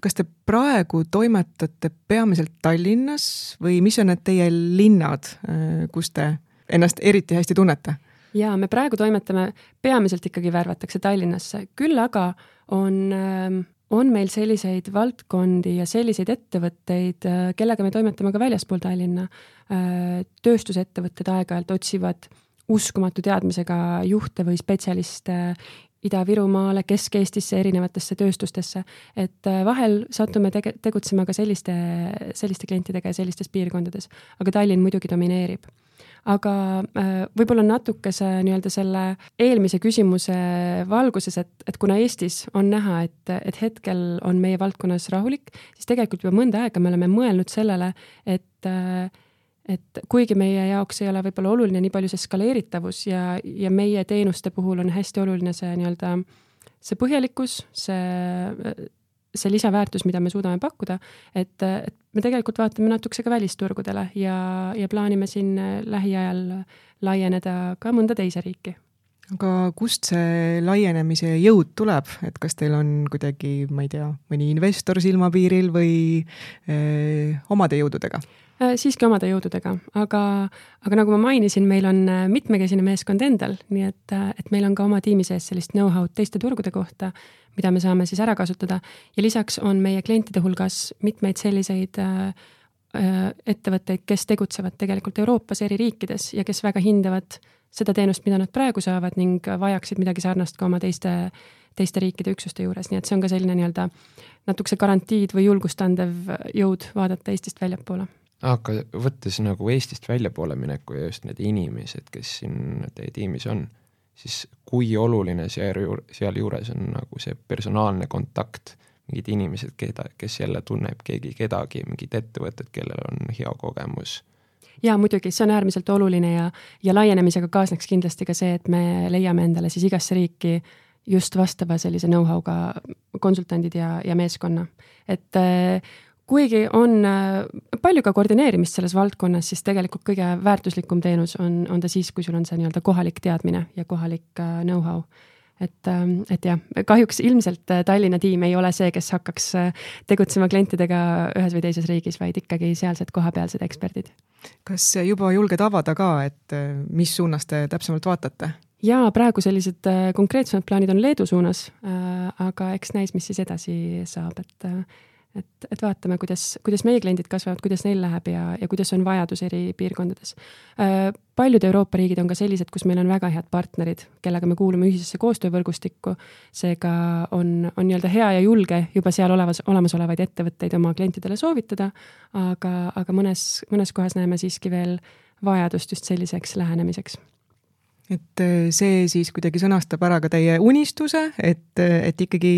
Kas te praegu toimetate peamiselt Tallinnas või mis on need teie linnad, äh, kus te ennast eriti hästi tunnete? jaa, me praegu toimetame, peamiselt ikkagi värvatakse Tallinnasse, küll aga on, ähm, on meil selliseid valdkondi ja selliseid ettevõtteid, äh, kellega me toimetame ka väljaspool Tallinna. Äh, tööstusettevõtted aeg-ajalt otsivad uskumatu teadmisega juhte või spetsialiste Ida-Virumaale, Kesk-Eestisse, erinevatesse tööstustesse. et äh, vahel satume tege-, tegutsema ka selliste, selliste klientidega ja sellistes piirkondades, aga Tallinn muidugi domineerib aga äh, võib-olla natukese nii-öelda selle eelmise küsimuse valguses, et, et kuna Eestis on näha, et, et hetkel on meie valdkonnas rahulik, siis tegelikult juba mõnda aega me oleme mõelnud sellele, et äh, et kuigi meie jaoks ei ole võib-olla oluline nii palju see skaleeritavus ja, ja meie teenuste puhul on hästi oluline see nii-öelda see põhjalikkus, see see lisaväärtus, mida me suudame pakkuda, et, et me tegelikult vaatame natukese ka välisturgudele ja, ja plaanime siin lähiajal laieneda ka mõnda teise riiki aga kust see laienemise jõud tuleb, et kas teil on kuidagi, ma ei tea, mõni investor silmapiiril või öö, omade jõududega? Äh, siiski omade jõududega, aga, aga nagu ma mainisin, meil on äh, mitmekesine meeskond endal, nii et, äh, et meil on ka oma tiimi sees sellist know-how'd teiste turgude kohta, mida me saame siis ära kasutada. Ja lisaks on meie klientide hulgas mitmeid selliseid ettevõtteid, kes tegutsevad tegelikult Euroopas eri riikides ja kes väga hindavad seda teenust, mida nad praegu saavad ning vajaksid midagi sarnast ka oma teiste, teiste riikide üksuste juures, nii et see on ka selline nii-öelda natukese garantiid või julgust andev jõud vaadata Eestist väljapoole aga võttes nagu Eestist väljapoole mineku ja just need inimesed, kes siin teie tiimis on, siis kui oluline seal, sealjuures on nagu see personaalne kontakt, mingid inimesed, keda, kes jälle tunneb keegi kedagi, mingid ettevõtted, kellel on hea kogemus jaa, muidugi, see on äärmiselt oluline ja, ja laienemisega kaasneks kindlasti ka see, et me leiame endale siis igasse riiki just vastava sellise know-how'ga konsultandid ja, ja meeskonna. et äh, kuigi on äh, palju ka koordineerimist selles valdkonnas, siis tegelikult kõige väärtuslikum teenus on, on ta siis, kui sul on see nii-öelda kohalik teadmine ja kohalik äh, know-how. et, ähm, et jah, kahjuks ilmselt äh, Tallinna tiim ei ole see, kes hakkaks tegutsema klientidega ühes või teises riigis, vaid ikkagi sealsed kohapealsed eksperdid. kas juba julged avada ka, et mis suunas te täpsemalt vaatate? jaa, praegu sellised konkreetsemad plaanid on Leedu suunas, aga eks näis, mis siis edasi saab, et et, et vaatame, kuidas, kuidas meie kliendid kasvavad, kuidas neil läheb ja, ja kuidas on vajadus eri piirkondades. Äh, paljud Euroopa riigid on ka sellised, kus meil on väga head partnerid, kellega me kuulume ühisesse koostöövõrgustikku. seega on, on nii-öelda hea ja julge juba seal olevas, olemasolevaid ettevõtteid oma klientidele soovitada. aga, aga mõnes, mõnes kohas näeme siiski veel vajadust just selliseks lähenemiseks et äh, see siis kuidagi sõnastab ära ka teie unistuse, et, et ikkagi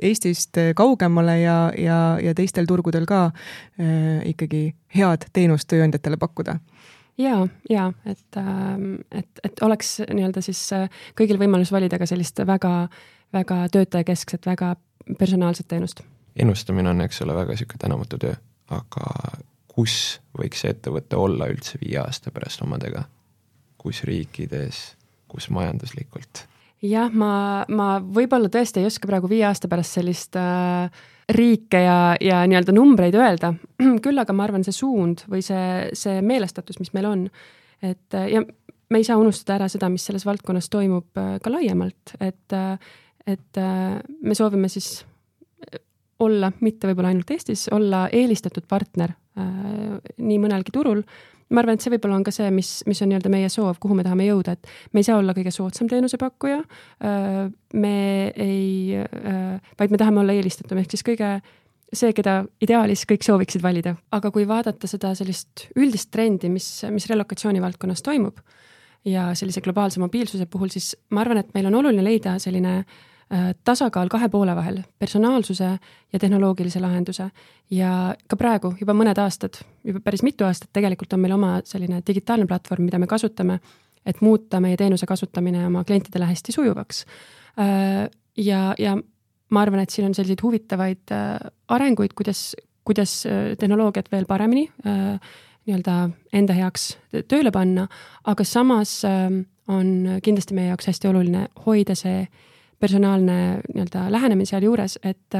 Eestist kaugemale ja, ja, ja teistel turgudel ka äh, ikkagi head teenust tööandjatele pakkuda ja, ja et, ähm, et, et oleks nii-öelda siis äh, kõigil võimalus valida ka sellist väga, väga töötajakeskset, väga personaalset teenust. ennustamine on, eks ole, väga niisugune tänamatu töö, aga kus võiks see ettevõte olla üldse viie aasta pärast omadega? Kus riikides, kus majanduslikult? jah, ma, ma võib-olla tõesti ei oska praegu viie aasta pärast sellist äh, riike ja, ja nii-öelda numbreid öelda, küll aga ma arvan, see suund või see, see meelestatus, mis meil on, et äh, ja me ei saa unustada ära seda, mis selles valdkonnas toimub äh, ka laiemalt, et, äh, et me soovime siis olla, mitte võib-olla ainult Eestis, olla eelistatud partner äh, nii mõnelgi turul ma arvan, et see võib-olla on ka see, mis, mis on nii-öelda meie soov, kuhu me tahame jõuda, et me ei saa olla kõige soodsam teenusepakkuja. me ei, vaid me tahame olla eelistatum, ehk siis kõige see, keda ideaalis kõik sooviksid valida, aga kui vaadata seda sellist üldist trendi, mis, mis relokatsiooni valdkonnas toimub ja sellise globaalse mobiilsuse puhul, siis ma arvan, et meil on oluline leida selline äh, tasakaal kahe poole vahel, personaalsuse ja tehnoloogilise lahenduse. ja ka praegu juba mõned aastad, juba päris mitu aastat tegelikult on meil oma selline digitaalne platvorm, mida me kasutame, et muuta meie teenuse kasutamine oma klientidele hästi sujuvaks. Äh, ja, ja ma arvan, et siin on selliseid huvitavaid äh, arenguid, kuidas, kuidas tehnoloogiat veel paremini nii-öelda enda heaks tööle panna, aga samas on kindlasti meie jaoks hästi oluline hoida see personaalne nii-öelda lähenemine sealjuures, et,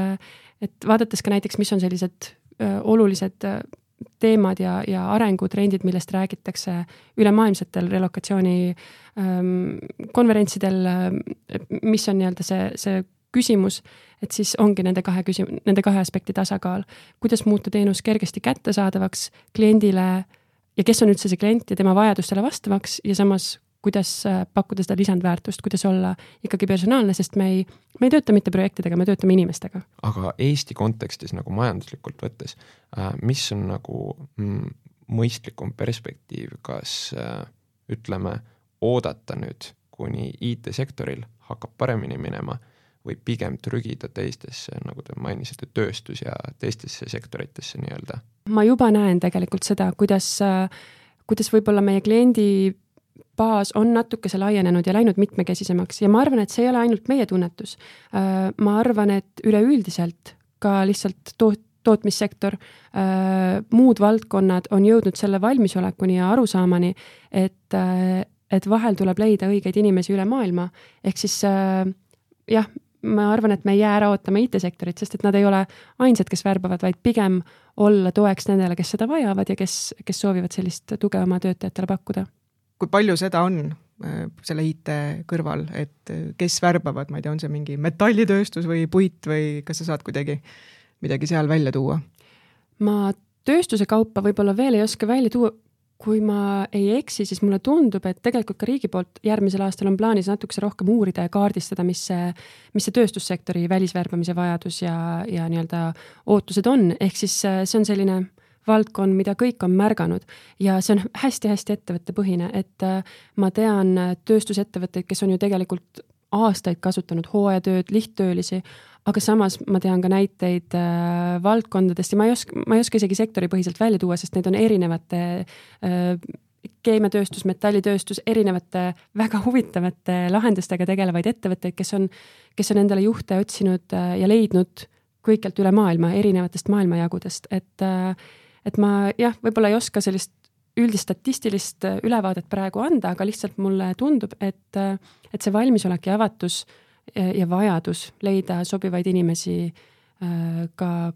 et vaadates ka näiteks, mis on sellised olulised teemad ja, ja arengutrendid, millest räägitakse ülemaailmsetel relokatsiooni ähm, konverentsidel, mis on nii-öelda see, see küsimus, et siis ongi nende kahe küsim-, nende kahe aspekti tasakaal. kuidas muuta teenus kergesti kättesaadavaks kliendile ja kes on üldse see klient ja tema vajadustele vastavaks ja samas kuidas äh, pakkuda seda lisandväärtust, kuidas olla ikkagi personaalne, sest me ei, me ei tööta mitte projektidega, me töötame inimestega. aga Eesti kontekstis nagu majanduslikult võttes, äh, mis on nagu mm, mõistlikum perspektiiv, kas äh, ütleme, oodata nüüd, kuni IT-sektoril hakkab paremini minema või pigem trügida teistesse, nagu te mainisite, tööstus ja teistesse sektoritesse nii-öelda? ma juba näen tegelikult seda, kuidas, kuidas võib-olla meie kliendi baas on natukese laienenud ja läinud mitmekesisemaks ja ma arvan, et see ei ole ainult meie tunnetus. Äh, ma arvan, et üleüldiselt ka lihtsalt toot-, tootmissektor, äh, muud valdkonnad on jõudnud selle valmisolekuni ja arusaamani, et, äh, et vahel tuleb leida õigeid inimesi üle maailma, ehk siis jah, ma arvan, et me ei jää ära ootama IT-sektorit, sest et nad ei ole ainsad, kes värbavad, vaid pigem olla toeks nendele, kes seda vajavad ja kes, kes soovivad sellist tuge oma töötajatele pakkuda. Kui palju seda on äh, selle IT kõrval, et äh, kes värbavad, ma ei tea, on see mingi metallitööstus või puit või kas sa saad kuidagi midagi seal välja tuua? ma tööstuse kaupa võib-olla veel ei oska välja tuua, kui ma ei eksi, siis mulle tundub, et tegelikult ka riigi poolt järgmisel aastal on plaanis natukese rohkem uurida ja kaardistada, mis see, mis see tööstussektori välisvärbamise vajadus ja, ja nii-öelda ootused on, ehk siis äh, see on selline valdkond, mida kõik on märganud. Ja see on hästi-hästi ettevõttepõhine, et äh, ma tean äh, tööstusettevõtteid, kes on ju tegelikult aastaid kasutanud hooajatööd, lihttöölisi, aga samas ma tean ka näiteid äh, valdkondadest ja ma ei oska, ma ei oska isegi sektoripõhiselt välja tuua, sest need on erinevate äh, keemiatööstus, metallitööstus, erinevate väga huvitavate lahendustega tegelevaid ettevõtteid, kes on, kes on endale juhte otsinud äh, ja leidnud kõikjalt üle maailma, erinevatest maailmajagudest, et äh, et ma jah, võib-olla ei oska sellist üldist statistilist äh, ülevaadet praegu anda, aga lihtsalt mulle tundub, et, äh, et see valmisolek ja avatus ja, ja vajadus leida sobivaid inimesi äh, ka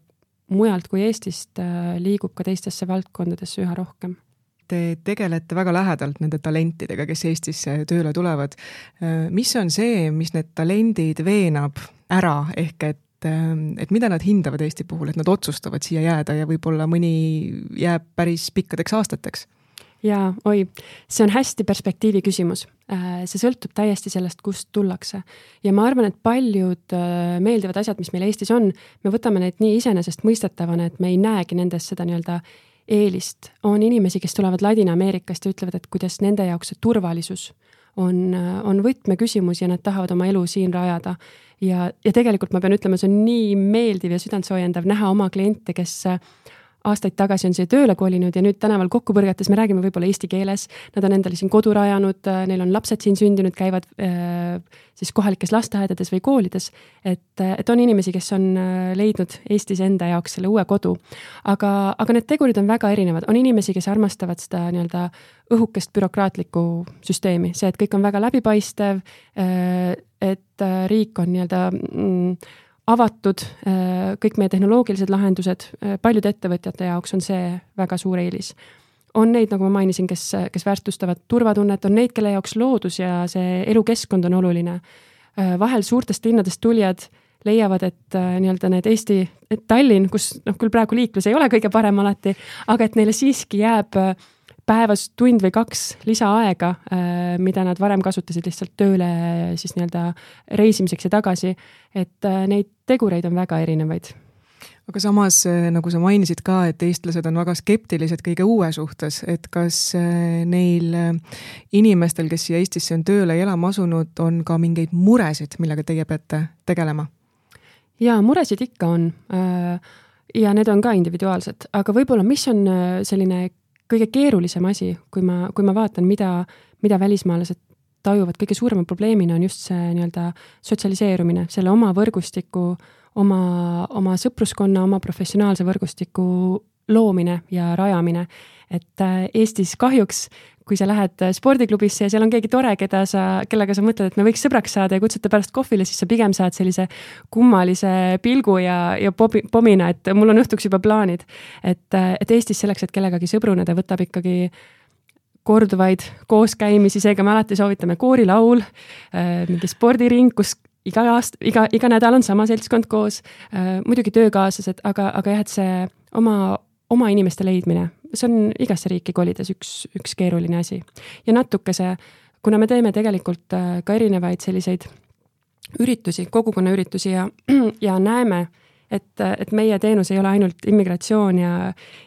mujalt kui Eestist liigub ka teistesse valdkondadesse üha rohkem te tegelete väga lähedalt nende talentidega, kes Eestisse tööle tulevad. mis on see, mis need talendid veenab ära, ehk et et mida nad hindavad Eesti puhul, et nad otsustavad siia jääda ja võib-olla mõni jääb päris pikkadeks aastateks? jaa, oi, see on hästi perspektiivi küsimus. Äh, see sõltub täiesti sellest, kust tullakse. ja ma arvan, et paljud äh, meeldivad asjad, mis meil Eestis on, me võtame neid nii iseenesestmõistetavana, et me ei näegi nendes seda nii-öelda eelist. on inimesi, kes tulevad Ladina-Ameerikast ja ütlevad, et kuidas nende jaoks see turvalisus on, äh, on võtmeküsimus ja nad tahavad oma elu siin rajada. Ja, ja tegelikult ma pean ütlema, see on nii meeldiv ja südantsoojendav näha oma kliente, kes aastaid tagasi on siia tööle kolinud ja nüüd tänaval kokku põrgates me räägime võib-olla eesti keeles. Nad on endale siin kodu rajanud, äh, neil on lapsed siin sündinud, käivad äh, siis kohalikes lasteaedades või koolides. et, äh, et on inimesi, kes on äh, leidnud Eestis enda jaoks selle uue kodu. aga, aga need tegurid on väga erinevad, on inimesi, kes armastavad seda nii-öelda õhukest bürokraatlikku süsteemi, see, et kõik on väga läbipaistev äh,, et äh, riik on nii-öelda mm, avatud, äh, kõik meie tehnoloogilised lahendused, äh, paljude ettevõtjate jaoks on see väga suur eelis. on neid, nagu ma mainisin, kes, kes väärtustavad turvatunnet, on neid, kelle jaoks loodus ja see elukeskkond on oluline. Vahel suurtest linnadest tulijad leiavad, et nii-öelda need Eesti, Tallinn, kus noh, küll praegu liiklus ei ole kõige parem alati, aga et neile siiski jääb äh, päevas tund või kaks lisaaega, äh, mida nad varem kasutasid lihtsalt tööle siis nii-öelda reisimiseks ja tagasi. et äh, neid tegureid on väga erinevaid aga samas, äh, nagu sa mainisid ka, et eestlased on väga skeptilised kõige uue suhtes, et kas neil inimestel, kes siia Eestisse on tööle ja elama asunud, on ka mingeid muresid, millega teie peate tegelema? jaa, muresid ikka on. ja need on ka individuaalsed, aga võib-olla, mis on selline kõige keerulisem asi, kui ma, kui ma vaatan, mida, mida välismaalased tajuvad kõige suurema probleemina, on just see nii-öelda sotsialiseerumine, selle oma võrgustiku, oma, oma sõpruskonna, oma professionaalse võrgustiku loomine ja rajamine. Et äh, Eestis kahjuks kui sa lähed äh, spordiklubisse ja seal on keegi tore, keda sa, kellega sa mõtled, et me võiks sõbraks saada ja kutsud ta pärast kohvile, siis sa pigem saad sellise kummalise pilgu ja, ja pobi, pomina, et mul on õhtuks juba plaanid. et, äh, et Eestis selleks, et kellegagi sõbruneda, võtab ikkagi korduvaid kooskäimisi, seega me alati soovitame koorilaul, mingi spordiring, kus iga aasta, iga, iga nädal on sama seltskond koos, muidugi töökaaslased, aga, aga jah, et see oma, oma inimeste leidmine see on igasse riiki kolides üks, üks keeruline asi. ja natukese, kuna me teeme tegelikult äh, ka erinevaid selliseid üritusi, kogukonnaüritusi ja, ja näeme, et, et meie teenus ei ole ainult immigratsioon ja,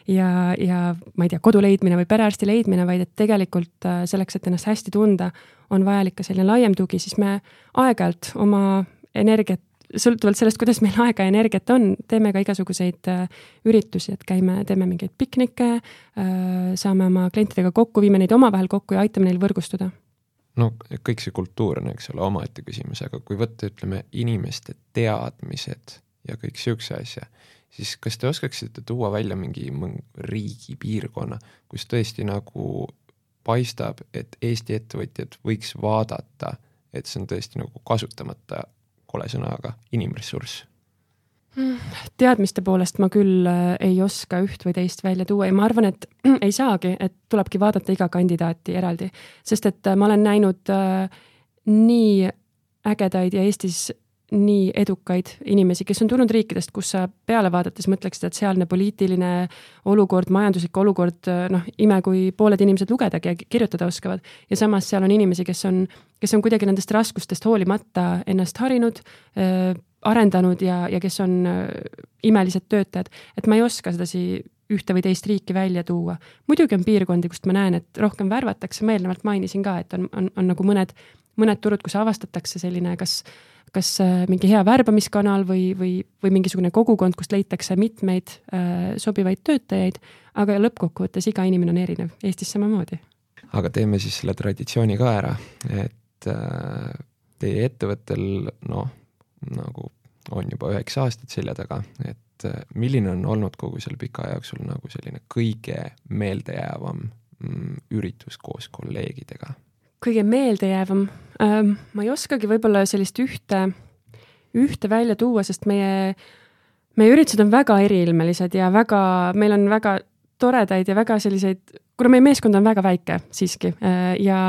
ja, ja ma ei tea, kodu leidmine või perearsti leidmine, vaid et tegelikult äh, selleks, et ennast hästi tunda, on vajalik ka selline laiem tugi, siis me aeg-ajalt oma energiat sõltuvalt sellest, kuidas meil aega ja energiat on, teeme ka igasuguseid äh, üritusi, et käime, teeme mingeid piknikke äh,, saame oma klientidega kokku, viime neid omavahel kokku ja aitame neil võrgustuda. no kõik see kultuur on, eks ole, omaette küsimus, aga kui võtta, ütleme, inimeste teadmised ja kõik niisuguse asja, siis kas te oskaksite tuua välja mingi riigi, piirkonna, kus tõesti nagu paistab, et Eesti ettevõtjad võiks vaadata, et see on tõesti nagu kasutamata kole sõna, aga inimressurss? teadmiste poolest ma küll äh, ei oska üht või teist välja tuua ja ma arvan, et ei saagi, et tulebki vaadata iga kandidaati eraldi, sest et äh, ma olen näinud äh, nii ägedaid ja Eestis nii edukaid inimesi, kes on tulnud riikidest, kus sa peale vaadates mõtleksid, et sealne poliitiline olukord, majanduslik olukord, noh, ime, kui pooled inimesed lugedagi ja kirjutada oskavad. ja samas seal on inimesi, kes on, kes on kuidagi nendest raskustest hoolimata ennast harinud äh,, arendanud ja, ja kes on äh, imelised töötajad. et ma ei oska sedasi ühte või teist riiki välja tuua. muidugi on piirkondi, kust ma näen, et rohkem värvatakse, ma eelnevalt mainisin ka, et on, on, on nagu mõned, mõned turud, kus avastatakse selline kas kas mingi hea värbamiskanal või, või, või mingisugune kogukond, kust leitakse mitmeid äh, sobivaid töötajaid, aga lõppkokkuvõttes iga inimene on erinev, Eestis samamoodi. aga teeme siis selle traditsiooni ka ära, et äh, teie ettevõttel noh, nagu on juba üheksa aastat selja taga, et äh, milline on olnud kogu selle pika aja jooksul nagu selline kõige meeldejäävam mm, üritus koos kolleegidega? kõige meeldejäävam ähm,, ma ei oskagi võib-olla sellist ühte, ühte välja tuua, sest meie, meie üritused on väga eriilmelised ja väga, meil on väga toredaid ja väga selliseid, kuna meie meeskond on väga väike siiski äh, ja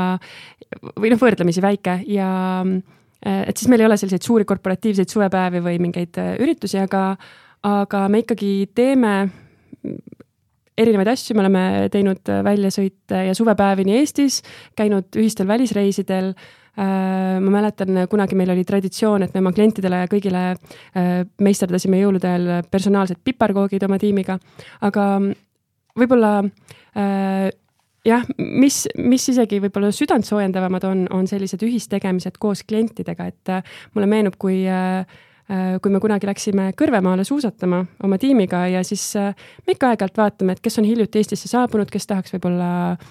või noh, võrdlemisi väike ja äh, et siis meil ei ole selliseid suuri korporatiivseid suvepäevi või mingeid äh, üritusi, aga, aga me ikkagi teeme erinevaid asju, me oleme teinud väljasõite ja suvepäevi nii Eestis, käinud ühistel välisreisidel. Ma mäletan, kunagi meil oli traditsioon, et me oma klientidele ja kõigile meisterdasime jõulude ajal personaalsed piparkoogid oma tiimiga, aga võib-olla jah, mis, mis isegi võib-olla südantsoojendavamad on, on sellised ühistegemised koos klientidega, et mulle meenub, kui äh, Äh, kui me kunagi läksime Kõrvemaale suusatama oma tiimiga ja siis äh, me ikka aeg-ajalt vaatame, et kes on hiljuti Eestisse saabunud, kes tahaks võib-olla äh,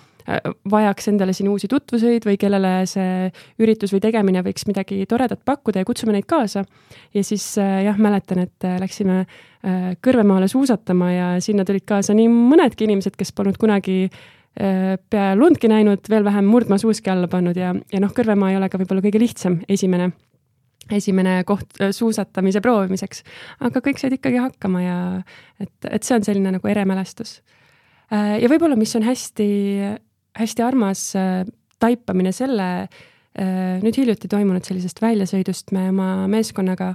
vajaks endale siin uusi tutvuseid või kellele see üritus või tegemine võiks midagi toredat pakkuda ja kutsume neid kaasa. ja siis jah, mäletan, et läksime Kõrvemaale suusatama ja sinna tulid kaasa nii mõnedki inimesed, kes polnud kunagi pea lundki näinud, veel vähem murdmaasuuski alla pannud ja, ja noh, Kõrvemaa ei ole ka võib-olla kõige lihtsam esimene esimene koht äh, suusatamise proovimiseks. aga kõik said ikkagi hakkama ja et, et see on selline nagu ere mälestus. Äh, ja võib-olla, mis on hästi, hästi armas äh, taipamine selle nüüd hiljuti toimunud sellisest väljasõidust me oma meeskonnaga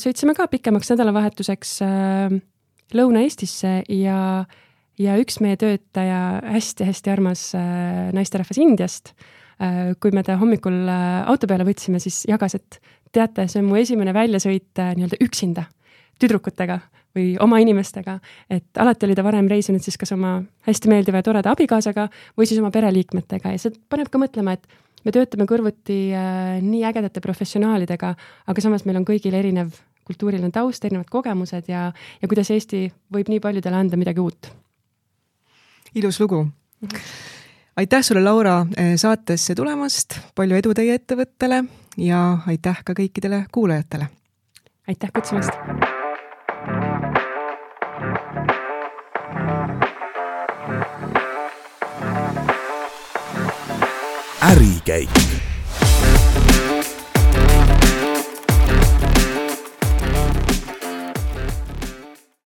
sõitsime ka pikemaks nädalavahetuseks Lõuna-Eestisse ja, ja üks meie töötaja hästi-hästi armas naisterahvas Indiast Äh, kui me ta hommikul äh, auto peale võtsime, siis jagas, et teate, see on mu esimene väljasõit äh, nii-öelda üksinda, tüdrukutega või oma inimestega, et alati oli ta varem reisinud siis kas oma hästi meeldiva ja toreda abikaasaga või siis oma pereliikmetega ja see paneb ka mõtlema, et me töötame kõrvuti äh, nii ägedate professionaalidega, aga samas meil on kõigil erinev kultuuriline taust, erinevad kogemused ja, ja kuidas Eesti võib nii paljudele anda midagi uut. ilus lugu mm. -hmm aitäh sulle, Laura, eh, saatesse tulemast, palju edu teie ettevõttele ja aitäh ka kõikidele kuulajatele. aitäh kutsumast. Ärikäik